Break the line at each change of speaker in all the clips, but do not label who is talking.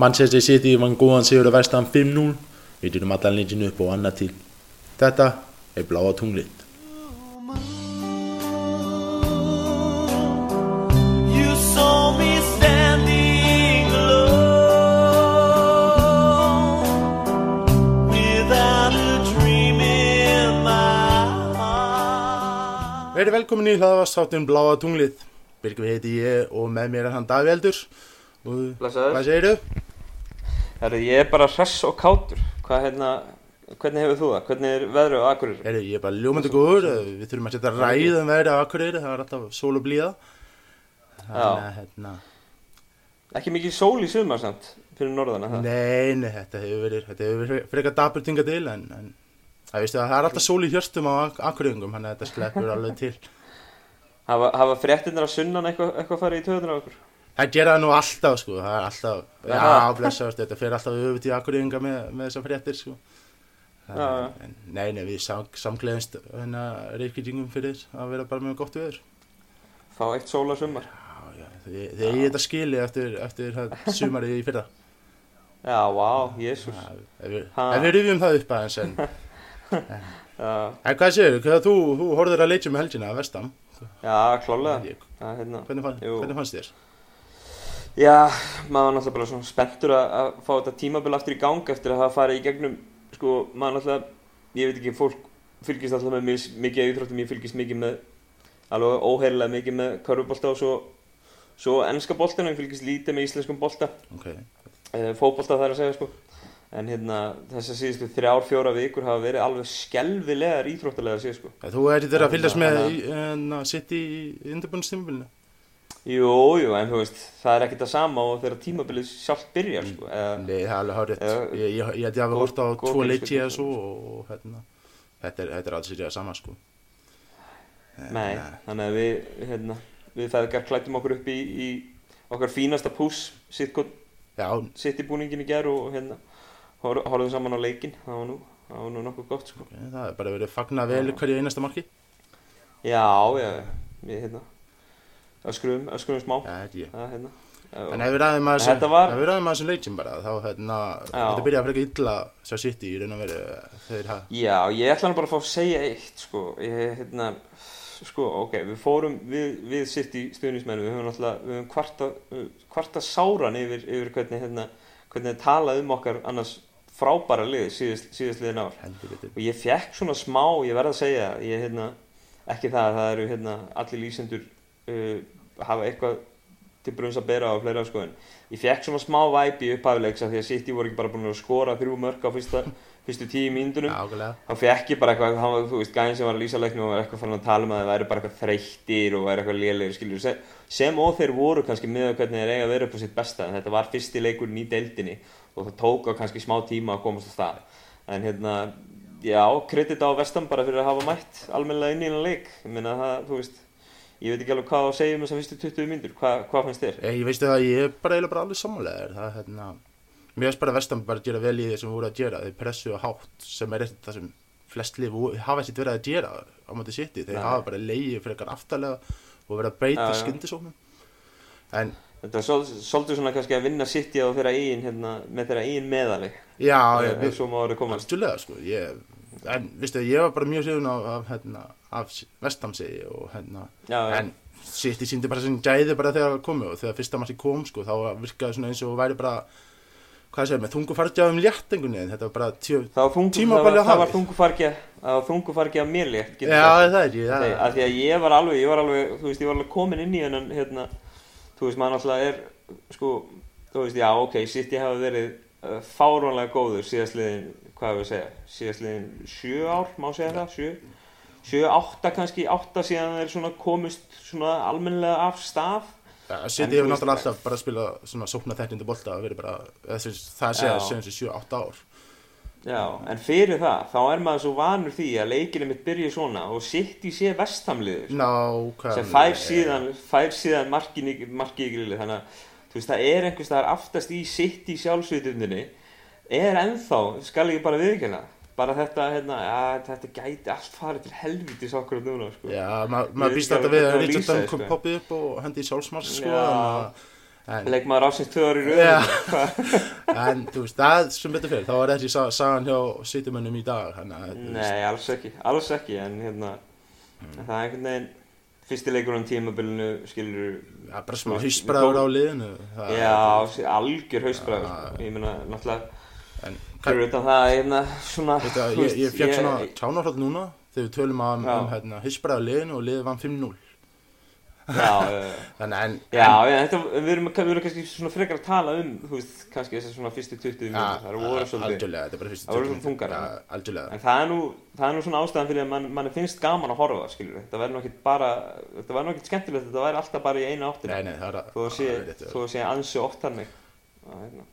Manchester City vann góðan sigur að vestan 5-0. Við dyrum allan leikinu upp og annað til. Þetta er bláa tunglið.
You saw me standing alone without a dream in my heart.
Verið velkomin í hlaðvarstáttin bláa tunglið. Birgir heiti ég og með mér er hann Daví Eldur. Og
Blessaður. Herru, ég er bara hress og kátur. Hvað, hérna, hvernig hefur þú það? Hvernig er veðrið á Akureyri?
Heyrðu, ég er bara ljómandi góður. Við þurfum að setja ræðum verið á Akureyri. Það er alltaf sól og blíða. Þannig að, hérna,
Ekki mikið sól í sumar samt, fyrir norðana það.
nei, nei, þetta hefur verið, þetta hefur verið frekar dapur tinga til, en, en það, veistu, það er alltaf sól í hjörstum á Ak- Akureyringum, þannig að þetta sleppur alveg til.
Hafa, hafa fréttinnar að sunnan eitthvað eitthva farið í töðunar á okkur?
Það gera það nú alltaf, sko, það er alltaf, já,
Jaha.
blessaðast, þetta fer alltaf öfut í Akureyringa með, með þessar fréttir, sko. Það,
Já, já.
en, nei, nei, við sam, samgleðumst hérna reykvítingum fyrir að vera bara með gott veður.
Fá eitt sól á sumar?
Já, já, þið, þið eigið þetta skili eftir, eftir sumarið í fyrra.
Já, vá, jésús.
Já, Ef við, rifjum það upp aðeins, en,
Já,
en hvað séu, þú, þú horfður að leikja með helgina að vestam,
já, klálega.
Ég-
Já, hérna.
hvernig fannst þér?
Já, maður var náttúrulega bara svona spenntur að, að fá þetta tímabil aftur í gang eftir að hafa farið í gegnum, sko, maður náttúrulega, ég veit ekki, fólk fylgist alltaf með mis, mikið að íþróttum, ég fylgist mikið með, alveg óheirilega mikið með körfubolta og svo, svo ennska boltana, ég fylgist lítið með íslenskum bolta,
Ok,
eh, fótbolta það er að segja, sko. En hérna, þessar síðustu þrjár, fjóra vikur hafa verið alveg skelvilegar íþróttalegar síðan, sko.
Ja, þú ert
Jú, jú, en þú veist, það er ekkert það sama og þegar tímabilið sjálft byrjar, sko. Eða,
Nei, það er alveg hárið. Ég, held ég hafi
Góð-
hort á tvo leiki eða svo og hérna, þetta er, þetta er alls sér sama sko.
Nei, þannig að við, hérna, við feðgar klættum okkur upp í, í okkar fínasta pús, sitt, í búningin í ger og hérna, hor, horfðum saman á leikin, það var nú, það var nú nokkuð gott, sko.
það er bara verið fagnað vel hverju einasta marki.
Já, já, við, hérna, öskruðum, öskruðum smá, það, hérna.
En ef við ræðum að
Þetta var-
ef við ræðum að þessum leikjum bara, þá hérna, þetta byrjaði að freka illa svo sitt í raun og veru þeir hafa.
Já, ég ætla hann bara að fá að segja eitt, sko, ég, hérna, sko, ok, við fórum, við, við sitt í stuðnismennu, við höfum náttúrulega, við höfum kvarta, kvarta sáran yfir, yfir hvernig, hérna, hvernig þið talað um okkar annars frábæra lið síðast, síðast liðin ár. Og ég fekk svona smá, ég verð að segja, ég, hérna, ekki það að það eru, hérna, allir lýsendur uh, hafa eitthvað til brunns að bera á fleira sko en ég fekk svona smá væp í upphafilegs af því að City voru ekki bara búin að skora þrjú mörg á fyrsta, fyrstu tíu mínutunum þá fekk ég bara eitthvað, hann var, þú veist, gæðin sem var að lýsa leiknum og var eitthvað fann að tala um að það væri bara eitthvað þreyttir og væri eitthvað lélegir, skiljur, sem, sem og þeir voru kannski með hvernig þeir eiga að vera upp á sitt besta, en þetta var fyrsti leikurinn í deildinni og það tók á kannski smá tíma að komast á stað, en hérna, já, kredit á vestam bara fyrir að hafa mætt almennilega inn í hennar leik, ég meina það, þú veist, ég veit ekki alveg hvað að segja um þessar fyrstu 20 myndur, Hva, hvað fannst þér?
Ég, ég veistu það, ég er bara eiginlega bara alveg sammálegaður. Það er hérna, mér finnst bara vestam bara að gera vel í því sem voru að gera. Þeir pressu og hátt sem er eitt það sem flest vo- hafa ekkert verið að gera á móti sitti. Þeir
Nei.
hafa bara leiðið frekar aftalega og verið að beita skyndisóknum. En
Þetta er svol- svolítið svona kannski að vinna City á þeirra eigin, hérna, með þeirra eigin meðali,
já,
ef
ég, ég, en viðstu, ég var bara mjög hrifun af, af, hérna, af vestamsi og hérna,
Já, já.
en sitt í síndi bara sem gæði bara þegar það komu og þegar fyrsta massi kom sko, þá virkaði svona eins og væri bara, hvað segir með þungu fargjáðum létt einhvern veginn, þetta var bara
Það var, þungu, það
Tímabilið
var, það var þungufargja það var þungufargja mér létt getur
já
sagt.
það er ekki, það
Þegar, að því að ég var alveg, ég var alveg þú veist, ég var alveg komin inn í hennan hérna, þú veist, maður náttúrulega er sko, þú veist, já, ok, sitt ég hafi verið uh, fáránlega góður síðastliðin, hvað hefur að segja? Síðastliðin sjö ár, má segja það? Sjö, sjö, átta kannski átta síðan þeir svona komist svona almennilega af En
City
þú
hefur náttúrulega alltaf bara að spila svona sókna þekkjandi bolta að vera bara, það sé
Já.
að séum þessi 7-8 ár.
Já, en fyrir það, þá er maður svo vanur því að leikinu mitt byrji svona og sitt í sé vestamliður.
Nákvæmlega.
sem fær síðan, fær síðan markin í, grilli þannig að þú veist það er einhvers staðar aftast í sitt í sjálfsvitundinni er ennþá, skal ég bara viðkjöna bara þetta, hérna, ja, þetta gæti allt farið til helvitis okkur núna sko.
Já, ma maður býst
alveg
við að
að
Richard Dunn kom
sko.
poppið upp og hendi í sjálfsmark sko,
Já.
en, að- en,
leikmaður ásins tvö ári í
Já.
rauð
en þú veist, það sem betur fyrir þá er þessi sa- sagan hjá sýtumönnum í dag að veist,
Nei, alls ekki, alls ekki en hérna,
Mm.
en það er einhvern veginn fyrsti leikur á tímabilinu skilur
er bara smá hausbræður á liðinu það,
já, algjör hausbræður
Já.
sko. ég meina, náttúrulega fyrir utan það, meina, svona þú
ég, ég fekk svona kjánarhald núna þegar við tölum um,
Já.
um hérna, hausbræður liðinu og liðið vann 5-0
já, já,
þannig en,
já, já, þetta, við erum, við erum kannski svona frekar að tala um, þú veist, kannski þessar svona fyrstu 20
en
mínútur, það eru voru svolítið
algjörlega, þetta er bara fyrst
Það voru svolítið þungar,
ja, algjörlega.
En það er nú, það er nú svona ástæðan fyrir að mann, mann finnst gaman að horfa, skilur Þetta verður nú ekkit bara, þetta verður nú ekkit skemmtilegt, þetta væri alltaf bara í einu áttina.
Nei, nei, það er,
að sé,
það er rétt,
að sé ansi oft Já, hérna.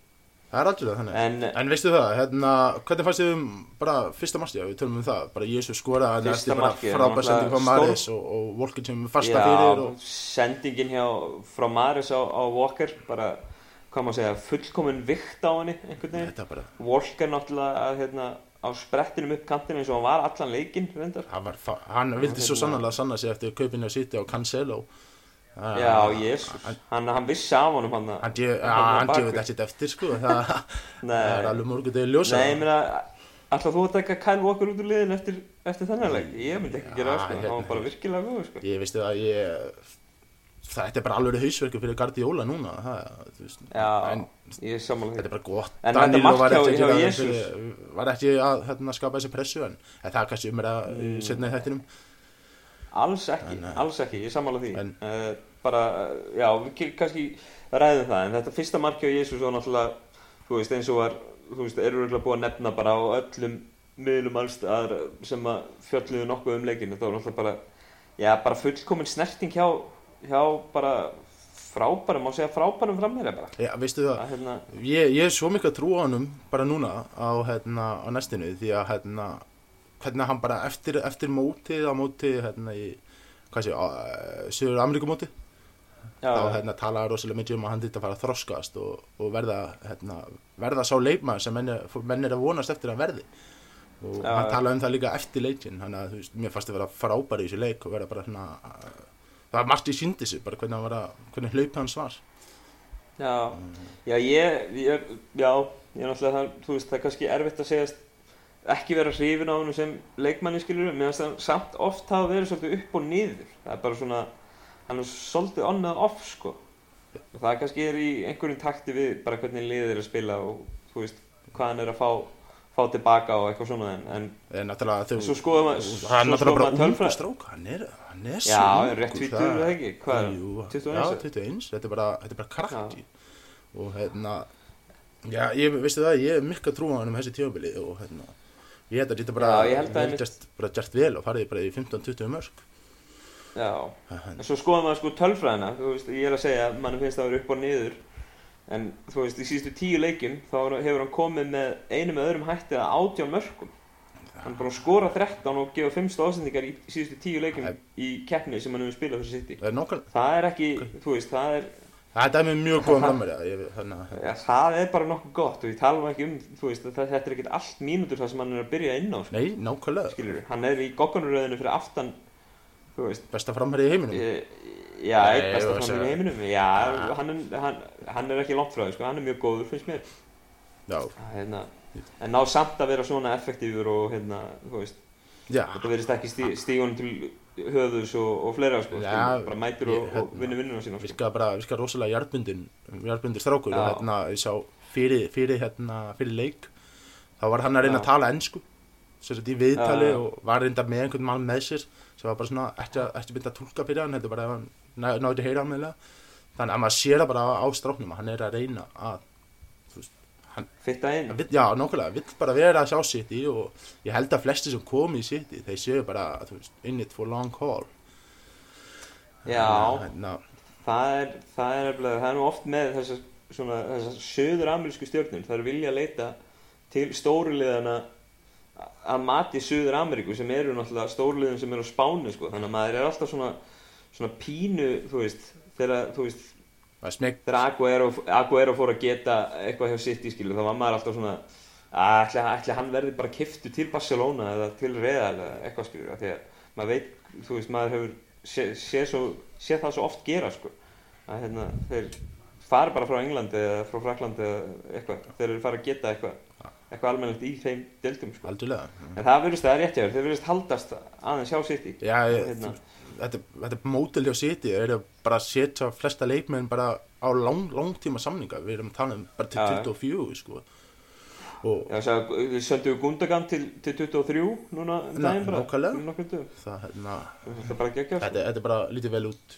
Það er algjörlega þannig.
En,
En veistu það, hérna, hvernig fannst þið um bara fyrsta markið, við tölum um það, bara Jésu skoraði hann
Fyrsta
eftir bara frábær sending frá Maris og, og Volkin sem er fasta
já,
fyrir og
sendingin hjá, frá Maris á, á Walker Bara, hvað maður segja, fullkomin vikt á henni einhvern veginn.
Þetta bara,
Walker náttúrulega að, hérna, á sprettinum upp kantinu eins og hann var allan leikinn, reyndar.
Hann, var, hann vildi svo
Hérna-
sannlega sanna sig eftir kaupinu að sitja á Cancelo Það-
Já, jésus,
hann,
hann, vissi af honum hann
hann, djöf-
hann
hann
bakvið.
gefið ekkert eftir sko, það, það er alveg morgun þegar ljósa
Nei, ég meina, ætla þú að taka Kyle Walker út úr liðin eftir, eftir þennan leik? Ég myndi ekki gera það, sko,
hérna-
hann var bara virkilega góð, sko.
ég veistu að ég þetta er bara alveg hausverku fyrir Guardiola núna það, þú veist,
Já,
en
ég sammála
þetta er bara gott.
Þetta mark
var ekki að fyrir, var ekki að hérna, skapa þessi pressu en, það er kannski um að
Mm.
setna í þettinum
Alls ekki,
eh,
alls ekki, ég sammála því.
en-
Uh, bara, já, við kannski ræðum það, en þetta fyrsta mark hjá Jésús var náttúrulega, þú veist, eins og var, þú veist, eru örugglega búið að nefna bara á öllum miðlum alls staðar sem að fjölluðu nokkuð um leikinu. Það var náttúrulega bara, já, bara fullkomin snerting hjá, hjá bara frábærum, má segja frábærum frammeira bara.
Já, veistu það,
Að, hérna,
ég, ég er svo mikið að trúa honum bara núna á, hérna, á næstinu því að hérna, hvernig hann bara eftir, eftir mótið á mótið hérna í hvað sé, á, Suður Ameríkumótið
já,
þá hérna, talaði rosalega mikið um að hann þetta fara að þroskast og, og verða, hérna, verða sá leikmaður sem menn er, menn er að vonast eftir að verði. Og
Já,
hann talaði um það líka eftir leikin þannig að þú veist, mér fannst að vera frábæri í þessu leik og vera bara svona það var margt í síndi sig, bara hvernig, hann var að, hvernig hlaup hans var.
Já, já, ég, ég, já, ég er náttúrulega það, þú veist, það er kannski erfitt að segjast ekki vera hrifin á hann sem leikmanni skilur, finnst það samt oft hafa verið svolítið upp og niður, það er bara svona, hann er svolítið on and off, sko, og það kannski er í einhverjum takti við bara hvernig liðið er að spila og, þú veist, hvað hann er að fá, fá tilbaka og eitthvað svona, en, en
þau
Svo skoðum maður-
hann
svo
er náttúrulega bara ungu strók hann er, hann er
Já,
svo
er rétt
ungur,
tvítugur, eða ekki? Hvað er hann?
Jú,
21?
Já, 21, þetta er bara, þetta er bara krakki og hérna já, ég veistu það, ég er mikka trú á hann um þessi tímabili og hérna ég held að þetta bara,
að
bara gert vel og farið bara í 15-20 mörg
já, En svo skoðum maður sko tölfræðina, þú veist, ég er að segja að mann finnst það að vera upp og niður. En þú veist, í síðustu tíu leikjum þá hefur hann komið með einu með öðrum hætti að átján mörgum hann bara að skora 13 og gefa 5 stóðsendingar í síðustu tíu leikjum
Það-
í keppni sem hann hefur spilað fyrir sitt
það er nokkvæmlega,
það er ekki, þú veist, það er
þetta er mjög að
ja, það er bara nokkuð gott og ég tala ekki um, þú veist, það, þetta er ekkert allt mínútur það sem hann er að byrja inn á, sko,
nei,
hann er í goggunaröðinu fyrir aftan
besta framherja í heiminum?
Já,
Nei,
besta
ég var að
fram í heiminum. Já, hann er, hann, hann er ekki langt frá því sko. hann er mjög góður, finnst mér. Hérna, en ná samt að vera svona effektífur og hérna, þú veist.
Já,
þetta verðist ekki stí, stígunum til höfðus og, og fleira sko,
Já,
bara mætir og,
ég-
og
hérna,
vinnur vinnuna sína sko.
bara, virka rosalega hjartbundir strákur. Og hérna, ég sá fyrir, fyrir hérna, fyrir leik þá var hann að reyna að tala ennsku sagt í viðtali
já.
og var reynda með einhvern mann með sér sem var bara svona, ekki að, byrja að tólka fyrir hann? Þetta bara ná- náði að heyra meðlega þannig að maður sér það bara á, stráknum að hann er að reyna að
fitta inn.
að já, nokkulega, vill bara vera að sjá sitt í og ég held að flesti sem komi í sitt í þeir séu bara, þú veist, in it for long haul.
Já,
hérna,
það er það er, nefnilega- það er nú oft með þessar söður amerísku stjórnir það er vilja að leita til stóruliðana að mati Suður Ameríku sem eru náttúrulega stóruliðin sem eru á Spáni sko. þannig að maður er alltaf svona, svona pínu þú veist, þegar þú veist
er
þegar Aguero, Aguero fór að geta eitthvað hjá City skilu þá var maður alltaf svona að ætli hann verði bara kiftu til Barcelona eða til Real eða eitthvað skilu því að maður veit, þú veist, maður hefur sé, sé, sé það svo oft gera sko að hérna, þeir fari bara frá Englandi eða frá Fraklandi eða eitthvað þeir eru fara að geta eitthvað eitthvað almennilegt í þeim deildum sko. En það virðist það er rétt hjá þér, þeir virðist haldast aðeins hjá í
Já, ég,
Hérna.
þetta, þetta er mótil hjá City. Þeir eru bara að setja flesta leikmenn bara á lang, langtíma samninga. Við erum að tala um bara til
Já, já.
24 sko. og
Já, svo, við söndum Gundogan til, til 23 núna um daginn bara
það hérna
er bara
þetta, þetta er bara lítið vel út.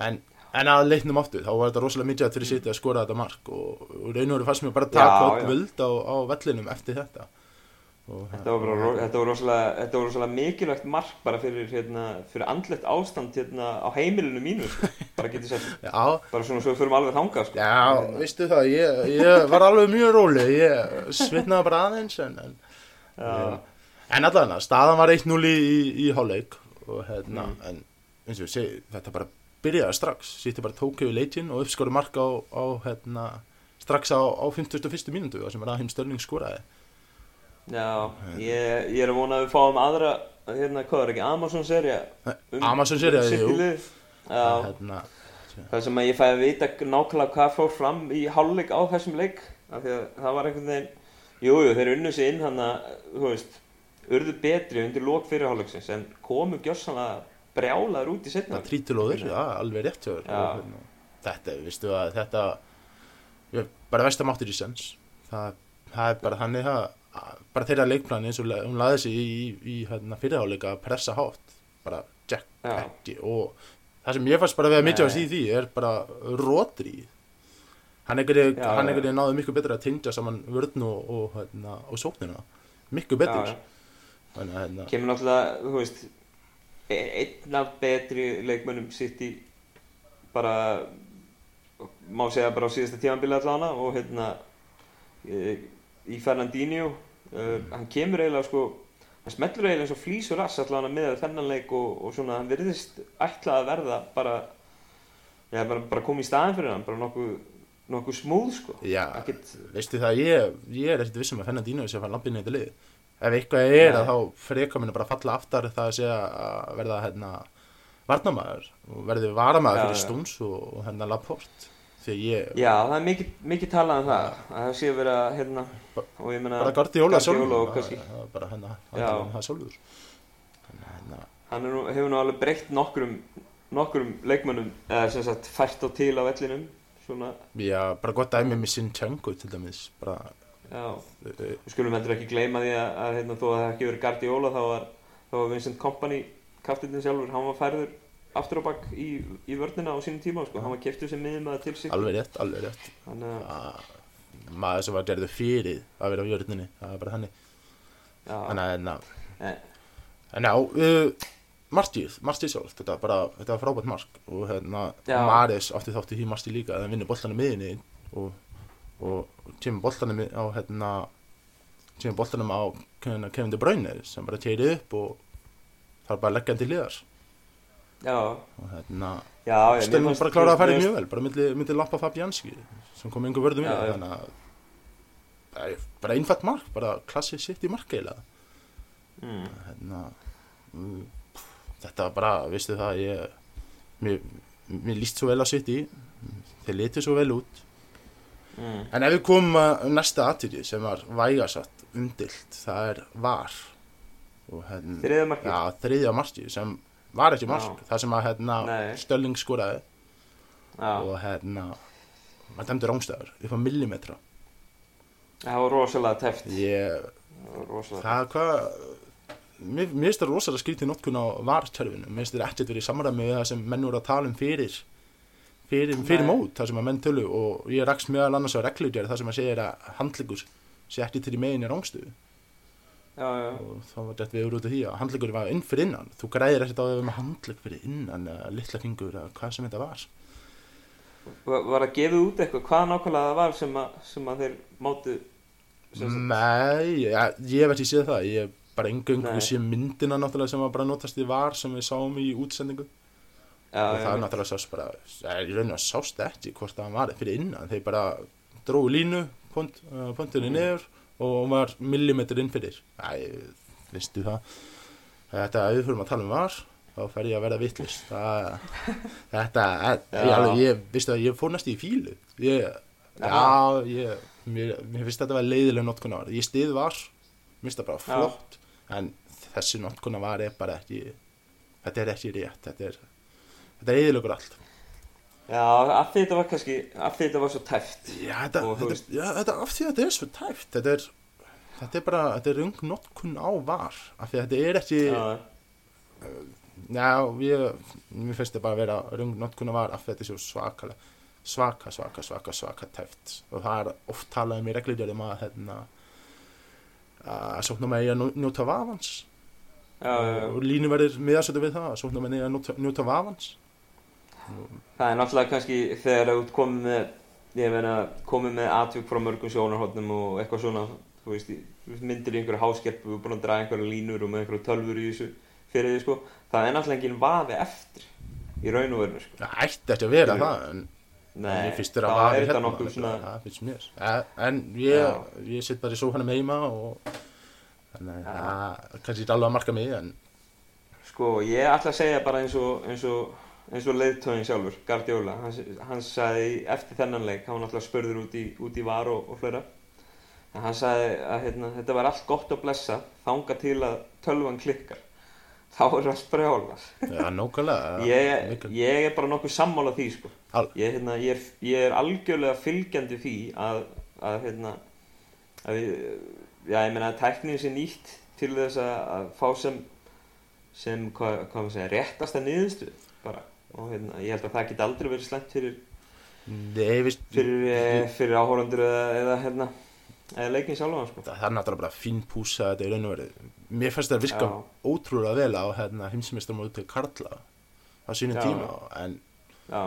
En, en að leiknum aftur þá var þetta rosalega mikið fyrir City að skora þetta mark og, og veru fannst mér bara að taka
já.
völd á, á vellinum eftir þetta og,
Þetta var, bara, þetta, var rosalega, þetta var rosalega mikilvægt mark bara fyrir, hérna, fyrir andlegt ástand hérna, á heimilinu mínu sko. bara sett,
Já,
bara svona svo förum alveg þangað sko.
Já, veistu það, ég, ég var alveg mjög róli, ég svitnaði bara aðeins en, en, en allavega, staðan var 1-0 í, í, í hálfleik og hérna,
Mm.
en eins og ég segi, þetta bara byrjaði strax, sýtti bara tók yfir leikinn og uppskoru mark á, á hérna, strax á, á 51. mínútu það sem Rahim Störling skoraði.
Já, ég, ég er að vona að við fáum aðra hérna, hvað er ekki, Amazon-serja um,
Amazon-sería, jú. Hérna,
það sem að ég fæði að vita nákvæmlega hvað fór fram í hálfleik á þessum leik af því að það var einhvern veginn jújú, jú, þeir unnu sig inn hann að þú veist, urðu betri undir lók fyrir hálfleiksins en komu gjössanlega brjálaður út í setna
það trítilóður, já, alveg rétt hérna, Þetta, veistu að þetta, bara vestamáttur í sens, það, það er bara þannig að bara þeirra leikplani eins og hún laði sig í, í, í hérna, fyrirháleika að pressa hátt. Bara Jack ekki og það sem ég fannst bara við að mitja
Nei.
í því er bara rótri hann
já.
einhverju náði miklu betur að tengja saman vörn og, og, hérna, og sóknina. Miklu betur.
Já, já.
þannig hérna,
kemur náttúrulega, þú veist einn af betri leikmönnum sitt í bara má segja bara á síðasta tímanbili allavega og hérna e, í Fernandinho uh, hann kemur eiginlega sko hann smellur eiginlega eins og flýsur rass allavega með þennan leik og, og svona hann virðist ætla að verða bara já, bara, bara koma í staðin fyrir hann bara nokkuð nokkuð smúð sko.
Já,
Ekkert,
veistu það, ég, ég er ekkert vissum að Fernandino sé að fara lampinni í þetta lið ef eitthvað er að þá frekar minna bara falla aftar það að segja að verða hérna varnamaður og verði varamaður
Já,
fyrir. Stóns og, og hérna að ég,
já, það er mikið, mikið talað um það að það sé að vera hérna og ég
Guardiola sjálfur
og kannski
er bara hérna,
Já.
hann það sjálfur hérna,
hann er hefur nú alveg breytt nokkrum nokkrum leikmönnum eða sem sagt fært á til á vellinum svona,
já, bara gott dæmi með Sinchenko til dæmis bara,
við skulum heldur ekki gleyma því að, að hérna, þó að það hafi ekki verið Guardiola þá var, þá var Vincent Kompany kaftininn sjálfur, hann var færður aftur á bakk í, í vörnina á sínum tíma sko. hann var keftur sem miðum að til sig
alveg rétt, alveg rétt.
Þannig að,
að maður sem var gerðu fyrir að vera á jörninni, það er bara þannig. Þannig að hérna
Eh.
en já, uh, Martið, Martið sjálf þetta, var bara, þetta var frábært mark. Og hérna,
Já.
Maris átti þátti því Martið líka að hann vinnur boltanum miðinni og, og kemur boltanum á hérna kemur boltanum á Kevin De Bruyne sem bara tegir upp og það er bara að leggja hann til liðar
já,
og hérna,
fannst-
bara kláraði að færi mjög vel bara myndi, myndi lappa Fabianski sem kom einhver vörðum við
já.
þannig að það er bara einfatt mark, bara klassið sitt í mark
fannst- mm,
hérna, mm, þetta var bara, veistu það ég, mér, mér líst svo vel á sitt í þeir litu svo vel út
mm,
en ef við komum að næsta aðtýri sem var vægasatt umdilt, það er var. Hérna
þriða markið?
Já, þriðja marki sem var ekki mark,
Já.
það sem að hérna. Stölling skoraði.
Já,
og hérna maður dæmdi rángstæður upp á millimetra.
Það var rosalega teft
ég,
það
hvað mér finnst það rosalega skrítið notkun á vartjörfinu mér finnst það ekkert verið í samræmi við það sem menn voru að tala um fyrir fyrir, fyrir mót, það sem að menn tölu og ég rakst meðal annars á reglugjör það sem að segja að handleikur sé ekki til í megin í rángstöðu
já, já,
og þá var þetta við út af því að handleikur var inn fyrir innan. Þú græðir ekkert á því með handleik fyrir innan eða litla fingur eða hvað sem þetta var.
Var, var að gefið út eitthvað hvað nákvæmlega það var sem að, sem að þeir sagt-
Nei, ja, ég hef ekki séð það. Ég bara engöngu
Nei.
sé myndina náttúrulega sem var bara notast í var sem við sáum í útsendingu og
já,
það er
já.
náttúrulega sást bara eh, í rauninu sást ekki hvort það var fyrir innan þeir bara dróðu línu pont, uh, pontunni
Mm.
niður og var millimetr inn fyrir Æ, veistu það þetta fyrir að tala um var þá fer ég að verða vittlust þetta,
Já.
ég, alveg, ég, vistu að ég fór næst í fílu ég, já, ég mér, mér finnst þetta að vera leiðileg notkun á það ég stið var, mér finnst það bara
Já.
flott en þessi notkun var er bara ekki þetta er ekki rétt þetta er, þetta er eðilegur allt.
Já, af því þetta var kannski, af því þetta var svo tæft
já, þetta,
Og
þetta,
veist-
já, þetta af því að þetta er svo tæft þetta er, þetta er bara, þetta er rung notkun á var. Af því að þetta er ekki
Já,
Já, ég, mér finnst þetta bara að vera rung notkun var af því að þetta er svo svakalega svaka, svaka, svaka, svaka tæft og það er oft talað um í reglirjörðum að hérna að sókna með að njóta vafans.
Já,
og línu verður miðasötu við það að sókna með að njóta, njóta vafans
Það er náttúrulega kannski þegar þú komið með, ég meina, komið með atvik frá mörgum sjónarhóttnum og eitthvað svona, þú veist, myndir í einhverju háskerpu og búin að draga einhverju línur og með einhverju tölfur í þessu fyrir því, sko. Það er náttúrulega enginn vafi eftir í raun og verinu, sko.
það ætti ekki að vera
Skilurðu?
það en
Nei,
mér finnst þér að vafi
þetta
hérna
svona,
það finnst mér en ég, ég sitt bara í sófanum heima og þannig að kannski ekki alveg að marka mig en
sko, ég ætla að segja bara eins og, eins og, eins og leiðtöðin sjálfur, Guardiola, hann, hann sagði eftir þennan leik, hann var náttúrulega spurður út í, út í var og, og fleira, en hann sagði að hérna, þetta var allt gott að blessa, þanga til að tölvan klikkar, þá er allt brjálað.
Já, nákvæmlega
Ég, ég er bara nokkuð sammála því, sko. Ég, hérna, ég, er, ég er algjörlega fylgjandi því að, að, hérna, að við, já, ég meina að tæknin sé nýtt til þess að, að fá sem, sem, hvað, hvað maður segja, réttasta niðurstu, bara. Og hérna, ég held að það geti aldrei verið slæmt fyrir,
Nei,
fyrir, fyrir, fyrir áhórandur eða, eða, hérna, eða leikin sjálfan, sko.
það er náttúrulega bara fín púsa þetta í raun og verið mér fannst það að virka
Já.
ótrúlega vel á hérna, heimsmeistarmóti Karla á sínum
Já.
tíma en
Já,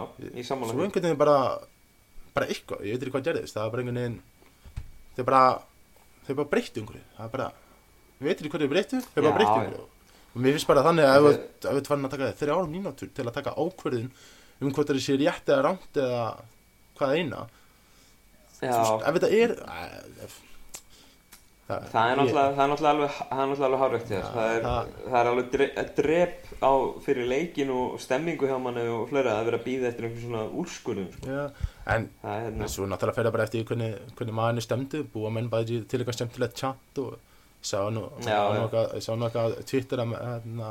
svo einhvern veginn bara bara eitthvað, ég veit ekki hvað gerðist það var bara einhvern veginn þeir bara, bara breyttu einhverju það er bara, ég veit ekki hvað þeir breyttu þeir bara
já.
einhverju og mér finnst bara þannig að ef þú fann að taka þrjár mínútur til að taka ákverðin um hvort það sé rétt eða rámt eða hvað eina ef þetta er ef, það,
Það er náttúrulega, er alveg, það er náttúrulega alveg hárrekt þér. Það, er, er alveg dre, drep á fyrir leikin og stemmingu hjá manni og fleira að vera að býða eftir einhvern svona úrskurðum. Sko.
Já, en
Það er hérna,
svo náttúrulega það bara eftir hvernig, hvernig maðurinn er stemdu, búa menn bæði til eitthvað skemmtilegt chat og sá nú, eitthvað, Twitter að, hérna,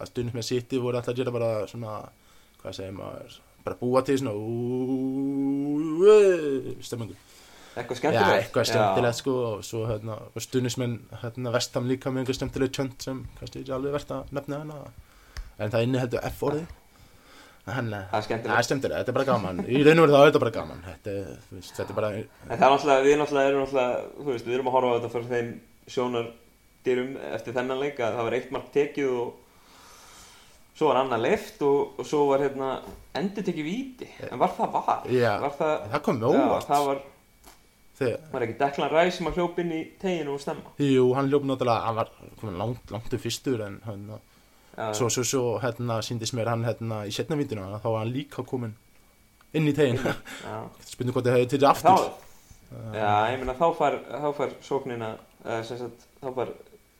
að stundum með City voru alltaf að gera bara svona, hvað segir maður, bara búa til svona úúúú stemmingu.
eitthvað skemmtilegt.
eitthvað skemmtilegt sko og svo hérna, stundismenn hérna vestam líka með einhver skemmtilegt tjönd sem kannski ekki alveg verðt að nefna hana en það inni heldur F Þannig
Það er
Það er
skemmtilegt.
þetta er bara gaman Í raun og veru þá er bara gaman Þetta, þetta er bara
En það er náttúrulega, við náttúrulega erum náttúrulega, þú veist, við erum að horfa á þetta fyrir þeim sjónardyrum eftir þennan leik að það var eitt mark tekið og svo var annað leift og, og svo var hérna endur tekið víti. En var það var?
Já,
Var það,
það kom með
já,
óvart
það var,
Þegar,
var ekki Declan Rice sem að hljópa inn í teginu og stemma.
Jú, hann ljóp náttúrulega Hann var komin langt, langt upp fyrstur En hann,
Já,
svo, svo, svo, hérna, síndist mér hann hérna í setna vítuna Þá var hann líka komin inn í tegin
já.
Spurning hvort þið hefði til
Þá,
aftur
já, ég meina þá far, þá far sóknina, sagt, þá far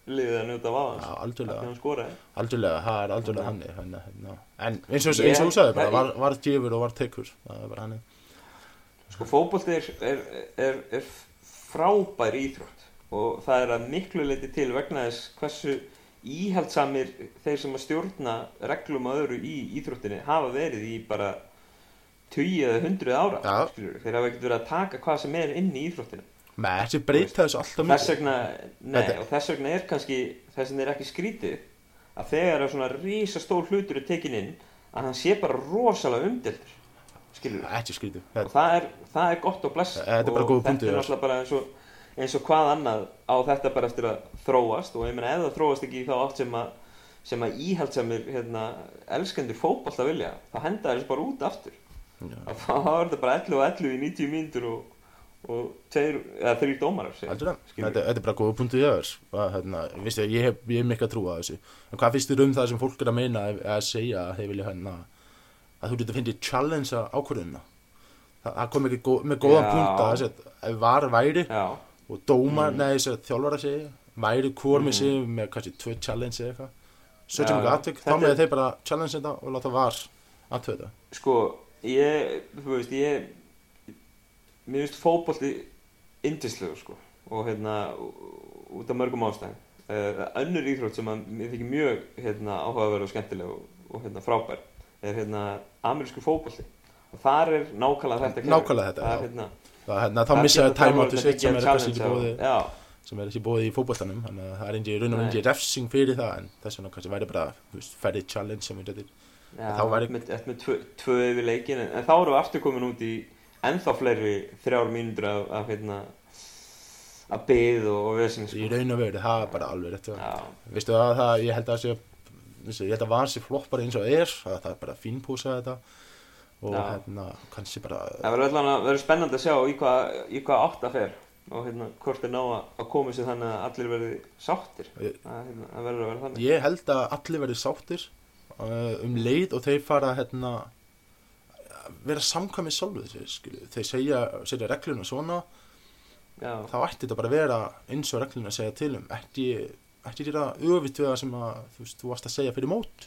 liðið að njóta af
Já,
aðans.
algjörlega það er algjörlega hann hérna, hérna. En eins og, þú sagði bara, var, var gefur og var tekur
Sko fótbolti er, er, er, er frábær íþrótt og það er að miklu leiti til vegna þess hversu íhaldsamir þeir sem að stjórna reglum að öðru í íþróttinni hafa verið í bara 20 eða 100 ára skilurðu. þeir hafa ekkert verið að taka hvað sem er inn í íþróttinu
Með þessi breyta þessu alltaf
þess
mikið
vegna, nei,
Þetta-
og þess vegna er kannski þess vegna er ekki skrítið að þegar að svona rísa stór hlutur er tekin inn að hann sé bara rosalega umdeltur skilur
Ekki skrítið.
Og það er, það er gott og bless
Þetta er bara góður
og
punktur,
þetta er náttúrulega bara eins og, eins og hvað annað á þetta bara eftir að þróast. Og ég meina ef það þróast ekki þá átt sem að sem að íhaldsamir hérna, elskendur fótbolta vilja þá henda þessu bara út aftur. Að þá er þetta bara 11 og 11 í 90 mínútur og, og tveir, eða dómarar segir.
Algjörlega,
Skilur.
þetta, þetta er bara góða punktu í öðurs hérna, ég hef, hef mikið að trúa þessu en hvað finnst þér um það sem fólk er að meina að, að segja að þeir vilja hérna að þú getur fyndið challenge að ákvörðuna það, það kom ekki góð, með góðan
Já.
punkt að að ef var væri
Já,
og dómar,
Mm.
þessi þjálfar að segja væri hvort með
Mhm.
sig með kannski tvö challenge eða eitthvað sötjum
Já,
ekki atvik, þá með þeir bara challenge þetta og láta var þetta.
Sko, ég, þú veist, ég Mér finnst fótbolti indislegur, sko og hérna, út af mörgum ástæðum. Uh, önnur íþrótt sem að mér þykir mjög hérna, áhugaverð og skemmtileg og, og hérna, frábær er hérna amerísku fótbolti. Og þar er nákvæmlega þetta.
Nákvæmlega þetta,
það
já.
hérna,
Það, hérna, þá outu
þjálfararnir
sitt sem er kannski ekki
challenge
bóði sem er ekki bóði í fótboltanum þannig að það er ekki raun og myndi refsing fyrir það en þess vegna kannski væri bara færri challenge sem við getur
Já,
Þá væri-
eftir með tvö, yfir leikin en, þá erum við aftur komin út í ennþá fleiri þrjár mínútur af, af hérna að byð og, og vesinn
í
sko.
raun og veru, það er bara alveg rétt veistu það, það, ég held að sé ég held að var sér floppar eins og er að það er bara fínpúsa þetta og
Já.
hérna, kannski bara
það verður allan að verður spennandi að sjá í hvað, í hvað átt að fer og hérna hvort er ná að, að koma sér þannig að allir verði sáttir
Ég-
það, hérna, það verður að vera þannig
ég held að allir verði sáttir uh, um leið og þeir fara hérna vera samkvæmið sjálfu þeir, segja, segja regluna svona
Já,
þá ætti þetta bara að vera eins og regluna segja til um. Ekki, ekki gera öfitt við það sem að þú, veist, þú varst að segja fyrir mót.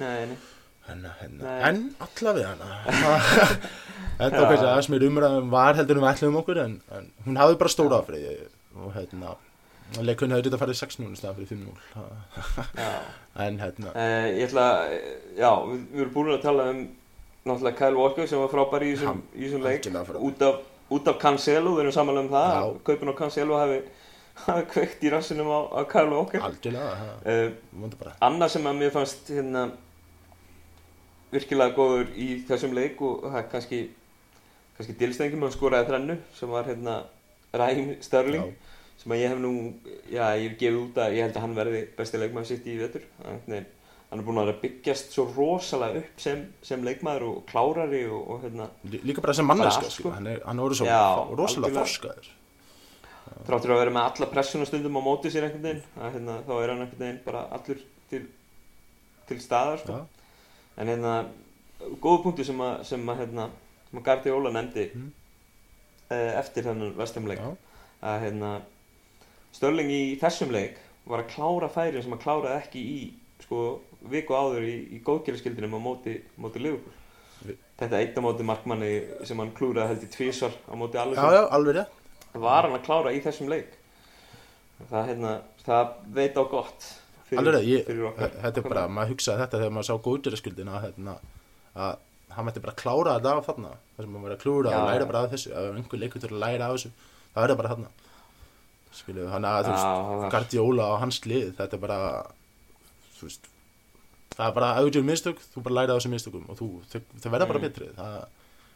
Nei, nei.
Henna, henna.
Nei.
En allavega Þetta var kannski aðeins mér umræðum var heldur um ætlum okkur en, en hún hafði bara stóra afriði og hérna leikun hefði þetta farið 6-0 í staðan fyrir 5-0
Já,
en hérna.
Uh, ég ætla já, við, við erum búin að tala um náttúrulega Kyle Walker sem var frábær í þessum, leik. út af, út af Cancelo, við erum samanlega um það. Að kaupin á Cancelo hafi, hafi kveikt í rassinum á, á Kyle Walker. Uh, annað sem að mér fannst hérna, virkilega góður í þessum leik og það er kannski kannski dilstengum að skoraði þrennu sem var hérna Raheem Sterling
Já.
sem að ég hef nú já, ég hef gefið út að ég held að hann verði besti leikmaður sitt í vetur. Hann, hann er búin að byggjast svo rosalega upp sem, sem leikmaður og klárari og, og hérna
Lí- líka bara sem manneska sko. hann er, hann orðið svo
Já,
rosalega þorskaður
þráttur að vera með alla pressuna stundum á móti sér einhvern veginn að, hérna, þá er hann einhvern veginn bara allur til, til staðar sko. En hérna góðu punktu sem að, sem að, hérna, Gardi Óla nefndi
Mm.
eftir þennan vestamleik
Já.
að hérna Störling í þessum leik var að klára færin sem að kláraði ekki í sko viku áður í, í góðgerðarskildinum á móti, móti Liverpool. Þetta eitt á móti markmanni sem hann klúraði held í tvísvar á móti alveg
já, já, alveg rétt.
Var hann að klára í þessum leik. Það, hérna, það veit á gott
alveg rétt, ég,
fyrir okkar
þetta er bara, maður hugsaði þetta þegar maður sá góðdýraskuldina hérna, að hann mætti bara klára þetta af þarna þar sem maður verið að klúra
Já,
og læra bara af þessu ef einhver leikur til að læra af þessu. Það er það bara þarna. Skilu, hann að þú
Já,
veist Guardiola og hans lið, þetta er bara þú veist það er bara að auðvitað mistök, þú bara læra af þessum mistökum og þú, þau verða bara
Mm.
betri það,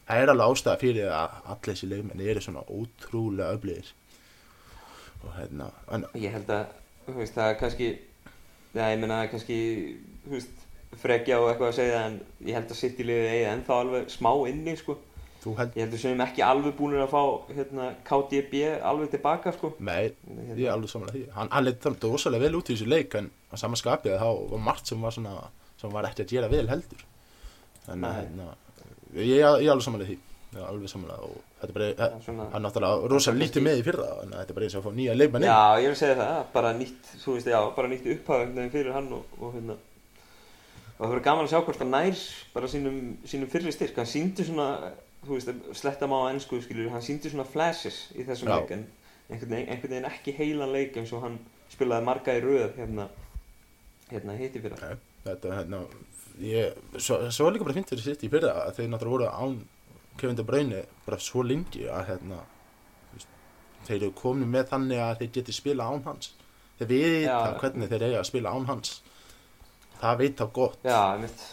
það er alveg ástæða fyrir að allir þessi leikmenn eru svona ótrúlega öflýðir og hérna en,
ég held að þú veist, það er kannski já, ég meina kannski þú veist, frekja og eitthvað að segja en ég held að sitt í liðið eigi ennþá alveg smá inni sko.
Held,
ég held að sem ekki alveg búinir að fá hérna, KDB alveg tilbaka sko.
með
Hérna,
Ég er alveg samanlega. Hann, hann leitt þannig rosalega vel út í þessu leik en á sama skapið þá var margt sem var svona sem var ekki að gera vel heldur. Að
Nei.
hérna, ég, er alveg samanlega því. Er alveg samanlega og þetta er bara,
Það er svona-
hann náttúrulega rosalega lítið með í fyrra en þetta er bara eins og að fá nýja leikmenn inn.
Já, ég vil segja það, bara nýtt, þú veist, já, bara nýtt upphæðum fyrir hann og, og hérna og það verður gaman að sjá hvort hann nær bara sínum, sínum fyrri styrk, hann síndi svona þú veist, sletta má á ennsku skilur, hann síndi svona flashes í þessum leik en einhvern veginn, einhvern veginn ekki heilan leik eins og hann spilaði marga í röð hérna, hérna hitti fyrir
Nei, Þetta, hérna, ég, svo, svo líka bara fint fyrir sitt í fyrra að þeir náttúrulega voru án Kevin De Bruyne bara svo lengi að hérna, þeir eru komin með þannig að þeir geti spila án hans. Þeir vita
Já.
hvernig þeir eiga að spila án hans. Það veit þá gott.
Já, mitt